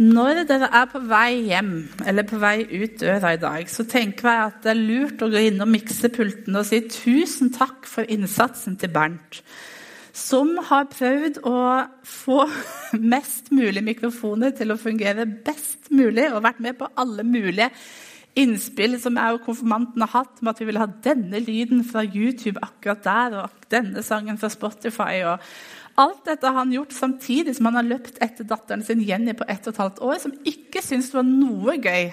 Når dere er på vei hjem eller på vei ut døra i dag, så tenker jeg at det er lurt å gå inn og mikse pulten og si tusen takk for innsatsen til Bernt, som har prøvd å få mest mulig mikrofoner til å fungere best mulig og vært med på alle mulige innspill som jeg og konfirmanten har hatt, med at vi vil ha denne lyden fra YouTube akkurat der og denne sangen fra Spotify. og Alt dette har han gjort samtidig som han har løpt etter datteren sin Jenny på ett og et halvt år, som ikke syntes det var noe gøy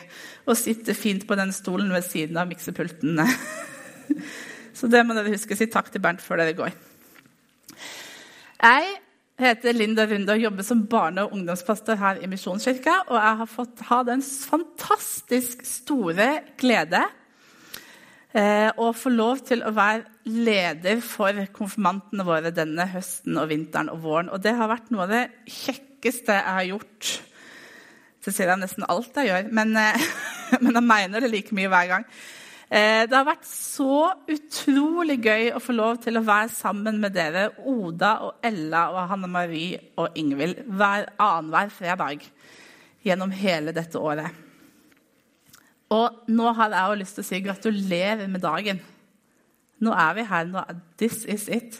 å sitte fint på den stolen ved siden av miksepulten. Så det må dere huske. Si takk til Bernt før dere går. Jeg heter Linda Runde og jobber som barne- og ungdomspastor her i Misjonskirka. Og jeg har fått ha den fantastisk store glede eh, å få lov til å være leder for konfirmantene våre denne høsten og vinteren og våren. Og det har vært noe av det kjekkeste jeg har gjort. Så sier jeg nesten alt jeg gjør, men, eh, men jeg mener det like mye hver gang. Eh, det har vært så utrolig gøy å få lov til å være sammen med dere, Oda og Ella og Hanne Marie og Ingvild, hver annenhver fredag gjennom hele dette året. Og nå har jeg også lyst til å si gratulerer med dagen. Nå er vi her. Nå, this is it.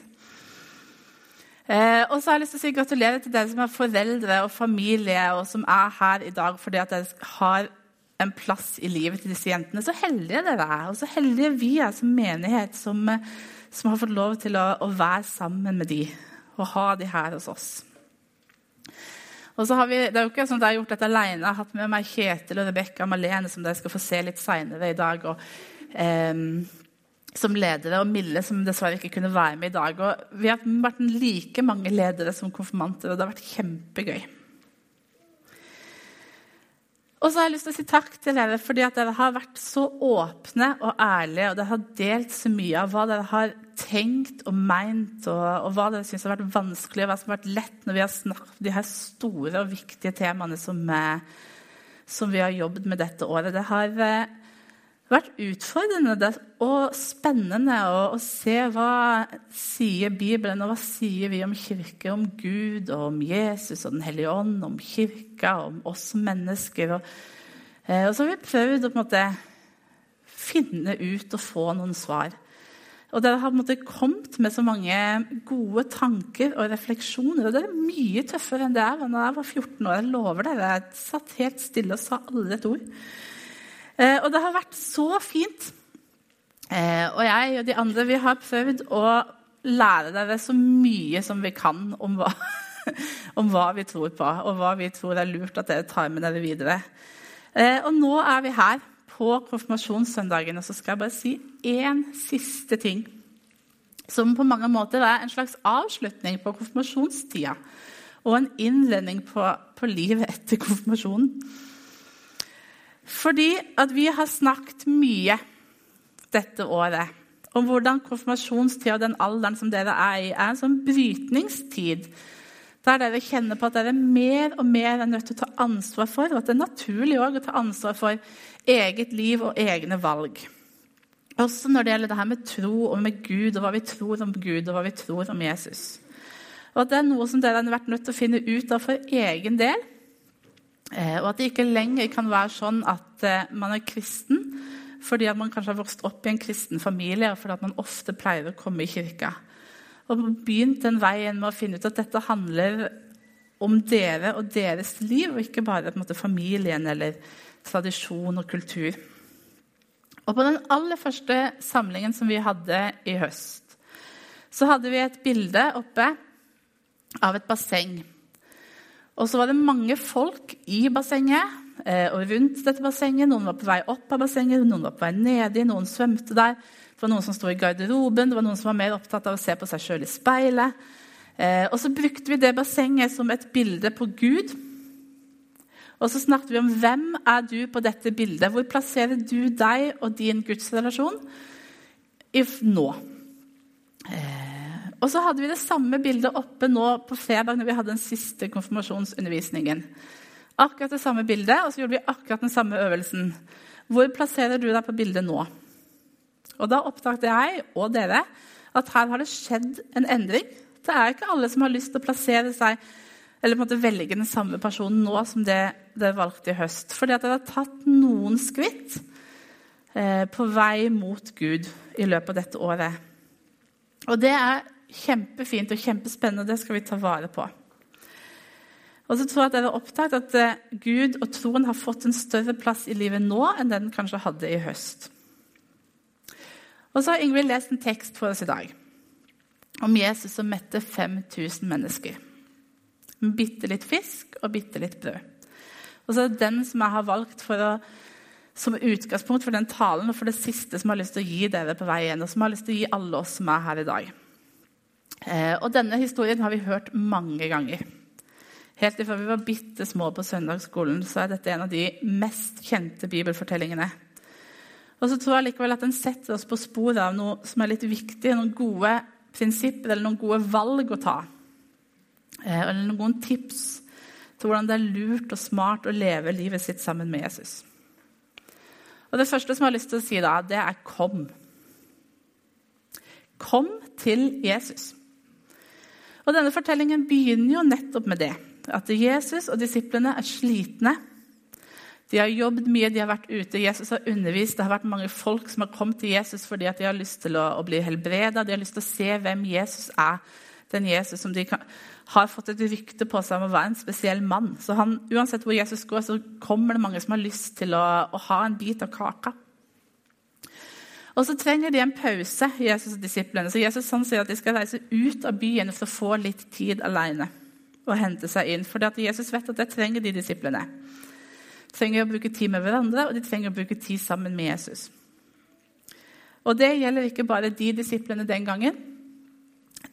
Eh, og så har jeg lyst til å si gratulerer til dere som er foreldre og familie, og som er her i dag fordi at dere har en plass i livet til disse jentene. Så heldige dere er, og så heldige vi er som menighet som, som har fått lov til å, å være sammen med de og ha de her hos oss. Og så har vi, Det er jo ikke sånn at jeg har gjort dette alene. Jeg har hatt med meg Kjetil og Rebekka Malene, som dere skal få se litt seinere i dag. Og, eh, som ledere, og Mille, som dessverre ikke kunne være med i dag. Og vi har vært like mange ledere som konfirmanter, og det har vært kjempegøy. Og så har jeg lyst til å si takk til dere fordi at dere har vært så åpne og ærlige. Og dere har delt så mye av hva dere har tenkt og meint, og, og hva dere syns har vært vanskelig, og hva som har vært lett når vi har snakket om de her store og viktige temaene som, eh, som vi har jobbet med dette året. Det har eh, vært utfordrende og spennende å, se hva sier Bibelen, og hva sier vi om kirke, om Gud, og om Jesus og Den hellige ånd, om kirka, om oss mennesker. Og, eh, og så har vi prøvd å måte, finne ut og få noen svar. Og dere har måte, kommet med så mange gode tanker og refleksjoner. Og det er mye tøffere enn det er. Da jeg var 14 år, jeg lover dere, jeg satt helt stille og sa aldri et ord. Eh, og det har vært så fint. Eh, og jeg og de andre vi har prøvd å lære dere så mye som vi kan om hva, om hva vi tror på, og hva vi tror er lurt at dere tar med dere videre. Eh, og nå er vi her på konfirmasjonssøndagen, og så skal jeg bare si én siste ting. Som på mange måter er en slags avslutning på konfirmasjonstida. Og en innledning på, på livet etter konfirmasjonen. Fordi at vi har snakket mye dette året om hvordan konfirmasjonstida og den alderen som dere er i, er en sånn brytningstid. Der dere kjenner på at dere mer og mer er nødt til å ta ansvar for, og at det er naturlig å ta ansvar for eget liv og egne valg. Også når det gjelder det her med tro og med Gud, og hva vi tror om Gud og hva vi tror om Jesus. Og at det er noe som dere har vært nødt til å finne ut av for egen del. Eh, og at det ikke lenger kan være sånn at eh, man er kristen fordi at man kanskje har vokst opp i en kristen familie, og fordi at man ofte pleier å komme i kirka. Og begynt den veien med å finne ut at dette handler om dere og deres liv, og ikke bare måte, familien eller tradisjon og kultur. Og På den aller første samlingen som vi hadde i høst, så hadde vi et bilde oppe av et basseng. Og så var det mange folk i bassenget eh, og rundt dette bassenget. Noen var på vei opp av bassenget, noen var på vei nedi, noen svømte der. Det var noen som sto i garderoben, det var noen som var mer opptatt av å se på seg sjøl i speilet. Eh, og så brukte vi det bassenget som et bilde på Gud. Og så snakket vi om hvem er du på dette bildet. Hvor plasserer du deg og din gudsrelasjon nå? Og så hadde vi det samme bildet oppe nå på fredag når vi hadde den siste konfirmasjonsundervisningen. Akkurat det samme bildet, og så gjorde vi akkurat den samme øvelsen. Hvor plasserer du deg på bildet nå? Og Da oppdaget jeg og dere at her har det skjedd en endring. Det er ikke alle som har lyst til å plassere seg eller måte velge den samme personen nå som det dere valgte i høst. Fordi at dere har tatt noen skritt eh, på vei mot Gud i løpet av dette året. Og det er kjempefint og kjempespennende, og det skal vi ta vare på. Og så tror jeg at dere har oppdaget at eh, Gud og troen har fått en større plass i livet nå enn den kanskje hadde i høst. Og så har Ingvild lest en tekst for oss i dag om Jesus som mette 5000 mennesker. Bitte litt fisk og bitte litt brød. Og så er det den som jeg har valgt å, som utgangspunkt for den talen og for det siste som jeg har lyst til å gi dere på vei igjen, og som jeg har lyst til å gi alle oss som er her i dag. Eh, og denne historien har vi hørt mange ganger. Helt fra vi var bitte små på søndagsskolen, så er dette en av de mest kjente bibelfortellingene. Og så tror jeg likevel at den setter oss på sporet av noe som er litt viktig, noen gode prinsipper eller noen gode valg å ta. Eh, eller noen tips til hvordan det er lurt og smart å leve livet sitt sammen med Jesus. Og Det første som jeg har lyst til å si, da, det er 'kom'. Kom til Jesus. Og Denne fortellingen begynner jo nettopp med det. At Jesus og disiplene er slitne de har jobbet mye, de har vært ute. Jesus har undervist. Det har vært mange folk som har kommet til Jesus fordi de har lyst til å, bli helbreda. De har lyst til å se hvem Jesus er. Den Jesus som de kan, har fått et rykte på seg om å være en spesiell mann. Så han, Uansett hvor Jesus går, så kommer det mange som har lyst til å, å ha en bit av kaka. Og så trenger de en pause, Jesus og disiplene. Så Jesus han sier at de skal reise ut av byen for å få litt tid alene og hente seg inn. For Jesus vet at det trenger de disiplene De trenger å bruke tid med hverandre, og de trenger å bruke tid sammen med Jesus. Og Det gjelder ikke bare de disiplene den gangen.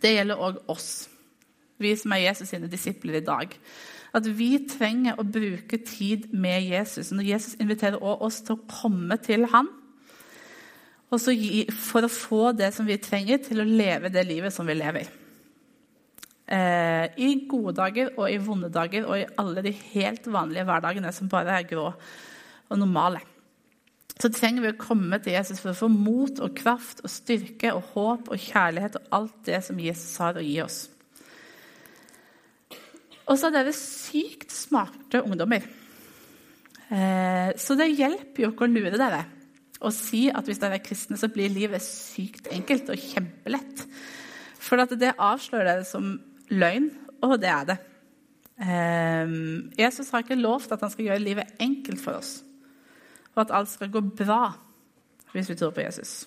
Det gjelder òg oss, vi som er Jesus sine disipler i dag. At vi trenger å bruke tid med Jesus. Når Jesus inviterer oss til å komme til ham for å få det som vi trenger til å leve det livet som vi lever. Eh, I gode dager og i vonde dager og i alle de helt vanlige hverdagene som bare er grå og normale. Så trenger vi å komme til Jesus for å få mot og kraft og styrke og håp og kjærlighet og alt det som Jesus har å gi oss. Og så er dere sykt smarte ungdommer. Eh, så det hjelper jo ikke å lure dere og si at hvis dere er kristne, så blir livet sykt enkelt og kjempelett. For det avslører dere som løgn, og det er det. Um, Jesus har ikke lovt at han skal gjøre livet enkelt for oss, og at alt skal gå bra hvis vi tror på Jesus.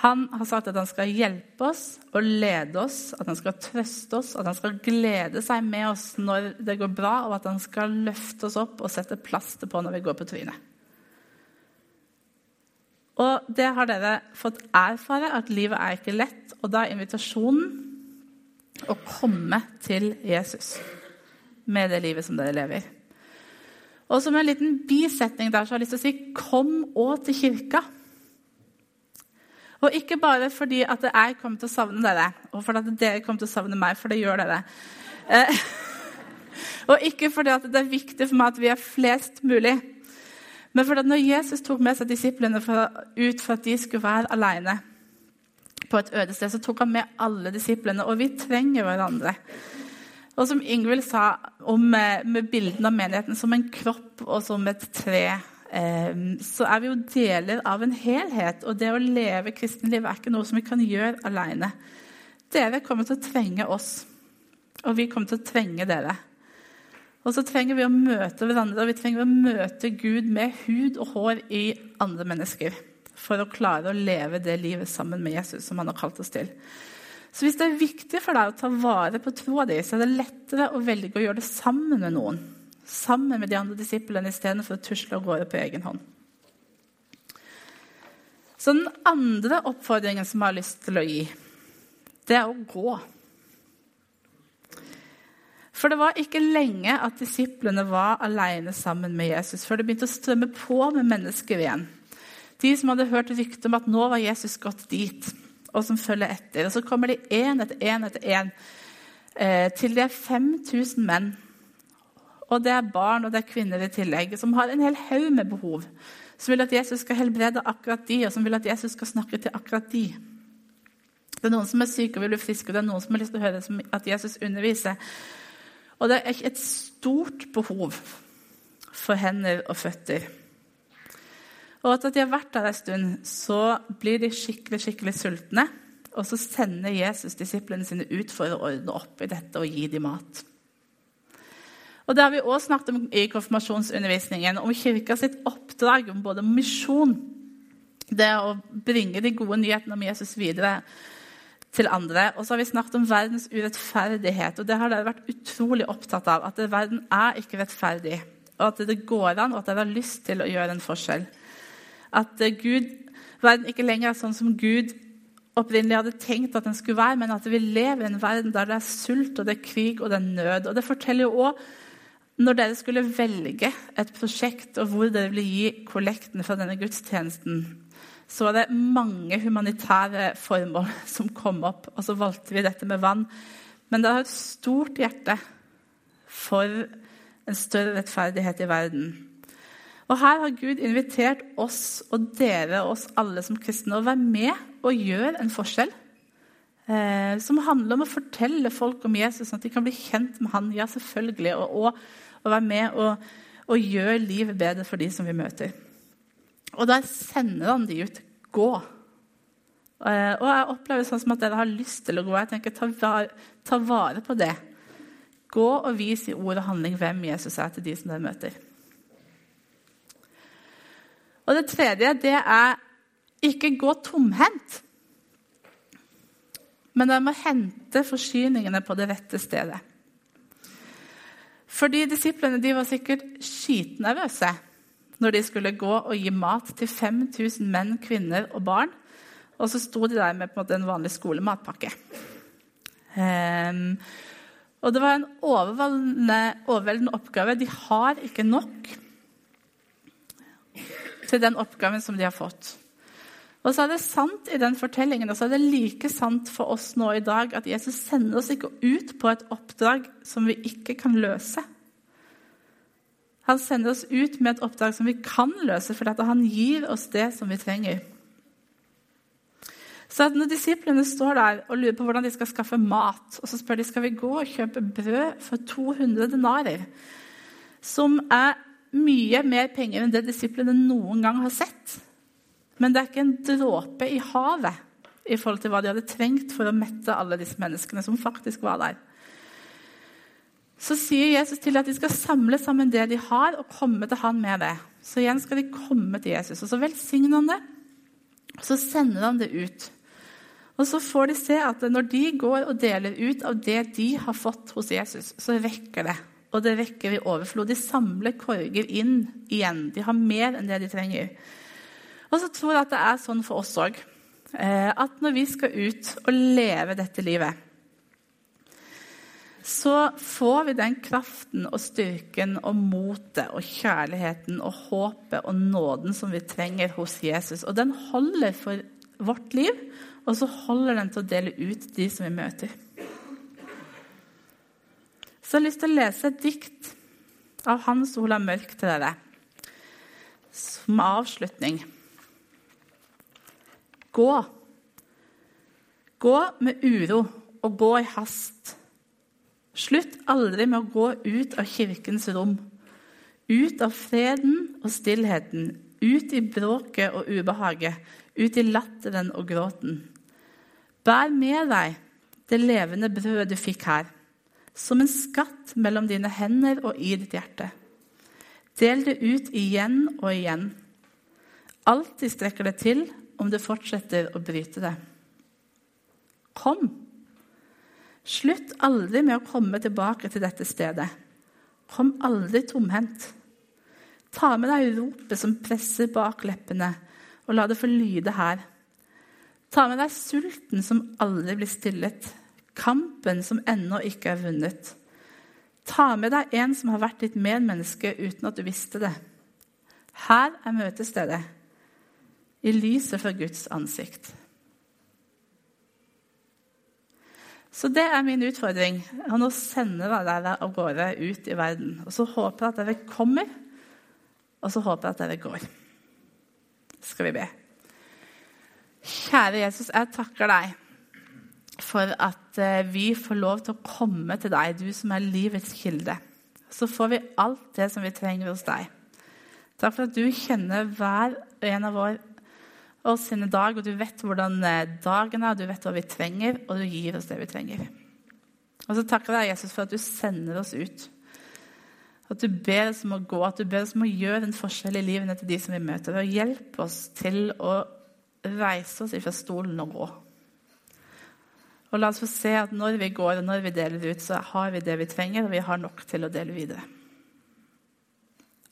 Han har sagt at han skal hjelpe oss og lede oss, at han skal trøste oss, at han skal glede seg med oss når det går bra, og at han skal løfte oss opp og sette plaster på når vi går på trynet. Og det har dere fått erfare, at livet er ikke lett. Og da er invitasjonen å komme til Jesus med det livet som dere lever. Og som en liten bisetning der så har jeg lyst til å si 'kom òg til kirka'. Og ikke bare fordi at jeg kommer til å savne dere, og fordi at dere kommer til å savne meg, for det gjør dere. Eh, og ikke fordi at det er viktig for meg at vi er flest mulig. Men fordi når Jesus tok med seg disiplene ut for at de skulle være alene, på et øde sted, så tok han med alle disiplene. Og vi trenger hverandre. Og som Ingvild sa om, eh, med bildene av menigheten som en kropp og som et tre, eh, så er vi jo deler av en helhet. Og det å leve kristenlivet er ikke noe som vi kan gjøre alene. Dere kommer til å trenge oss, og vi kommer til å trenge dere. Og så trenger vi å møte hverandre, og vi trenger å møte Gud med hud og hår i andre mennesker for å klare å leve det livet sammen med Jesus som han har kalt oss til. Så hvis det er viktig for deg å ta vare på troa di, så er det lettere å velge å gjøre det sammen med noen. Sammen med de andre disiplene istedenfor å tusle av gårde på egen hånd. Så den andre oppfordringen som jeg har lyst til å gi, det er å gå. For det var ikke lenge at disiplene var alene sammen med Jesus før det begynte å strømme på med mennesker igjen. De som hadde hørt ryktet om at nå var Jesus gått dit, og som følger etter. Og Så kommer de én etter én etter én eh, til det er 5000 menn. Og det er barn og det er kvinner i tillegg, som har en hel haug med behov. Som vil at Jesus skal helbrede akkurat de, og som vil at Jesus skal snakke til akkurat de. Det er noen som er syke og vil bli friske, og det er noen som har lyst til å høre at Jesus underviser. Og det er et stort behov for hender og føtter. Og etter at de har vært der en stund, så blir de skikkelig skikkelig sultne. Og så sender Jesus disiplene sine ut for å ordne opp i dette og gi dem mat. Og Det har vi også snakket om i konfirmasjonsundervisningen, om kirka sitt oppdrag om både misjon, det å bringe de gode nyhetene om Jesus videre til andre. Og så har vi snakket om verdens urettferdighet, og det har dere vært utrolig opptatt av. At verden er ikke rettferdig, og at det går an, og at dere har lyst til å gjøre en forskjell. At Gud, verden ikke lenger er sånn som Gud opprinnelig hadde tenkt at den skulle være, men at vi lever i en verden der det er sult, og det er krig og det er nød. Og Det forteller jo også når dere skulle velge et prosjekt og hvor dere ville gi kollekten fra denne gudstjenesten, så var det mange humanitære formål som kom opp. Og så valgte vi dette med vann. Men det har et stort hjerte for en større rettferdighet i verden. Og Her har Gud invitert oss og dere og oss alle som kristne å være med og gjøre en forskjell. Eh, som handler om å fortelle folk om Jesus, sånn at de kan bli kjent med han. Ja, selvfølgelig, Og, og, og være med og, og, gjøre livet bedre for de som vi møter. Og der sender han de ut. Gå. Eh, og jeg opplever sånn som at dere har lyst til å gå. Jeg tenker, ta vare, ta vare på det. Gå og vis i ord og handling hvem Jesus er til de som dere møter. Og det tredje det er ikke gå tomhendt. Men dere må hente forsyningene på det rette stedet. Fordi Disiplene de var sikkert skitnervøse når de skulle gå og gi mat til 5000 menn, kvinner og barn. Og så sto de der med en, en vanlig skolematpakke. Um, og det var en overveldende oppgave. De har ikke nok til den oppgaven som de har fått. Og så er det sant i den fortellingen, og så er det like sant for oss nå i dag at Jesus sender oss ikke ut på et oppdrag som vi ikke kan løse. Han sender oss ut med et oppdrag som vi kan løse, fordi han gir oss det som vi trenger. Så Når disiplene står der og lurer på hvordan de skal skaffe mat, og så spør de skal vi gå og kjøpe brød for 200 denarer, som er mye mer penger enn det disiplene noen gang har sett. Men det er ikke en dråpe i havet i forhold til hva de hadde trengt for å mette alle disse menneskene som faktisk var der. Så sier Jesus til at de skal samle sammen det de har, og komme til han med det. Så igjen skal de komme til Jesus. Og så velsigner han det, og så sender han det ut. Og så får de se at når de går og deler ut av det de har fått hos Jesus, så vekker det og det vekker i overflod. De samler korger inn igjen. De har mer enn det de trenger. Og så tror jeg at det er sånn for oss òg. Eh, at når vi skal ut og leve dette livet, så får vi den kraften og styrken og motet og kjærligheten og håpet og nåden som vi trenger hos Jesus. Og den holder for vårt liv, og så holder den til å dele ut de som vi møter. Så jeg har lyst til å lese et dikt av Hans Olav Mørk til dere som avslutning. Gå. Gå med uro og gå i hast. Slutt aldri med å gå ut av kirkens rom. Ut av freden og stillheten, ut i bråket og ubehaget, ut i latteren og gråten. Bær med deg det levende brød du fikk her som en skatt mellom dine hender og i ditt hjerte. Del det ut igjen og igjen. Alltid strekker det til om du fortsetter å bryte det. Kom. Slutt aldri med å komme tilbake til dette stedet. Kom aldri tomhendt. Ta med deg ropet som presser bak leppene, og la det få lyde her. Ta med deg sulten som aldri blir stillet, kampen som ennå ikke er vunnet. Ta med deg en som har vært ditt medmenneske uten at du visste det. Her er møtestedet, i lyset for Guds ansikt. Så det er min utfordring. Og nå sender jeg dere av gårde ut i verden. Og så håper jeg at dere kommer, og så håper jeg at dere går. Skal vi be. Kjære Jesus, jeg takker deg for at eh, vi får lov til å komme til deg, du som er livets kilde. Så får vi alt det som vi trenger hos deg. Takk for at du kjenner hver en av vår, oss sine dag, og du vet hvordan eh, dagen er, og du vet hva vi trenger, og du gir oss det vi trenger. Og så takker jeg Jesus, for at du sender oss ut. At du ber oss om å gå, at du ber oss om å gjøre en forskjell i livene til de som vi møter. Og hjelpe oss til å reise oss fra stolen og gå. Og la oss få se at når vi går og når vi deler ut, så har vi det vi trenger, og vi har nok til å dele videre.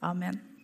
Amen.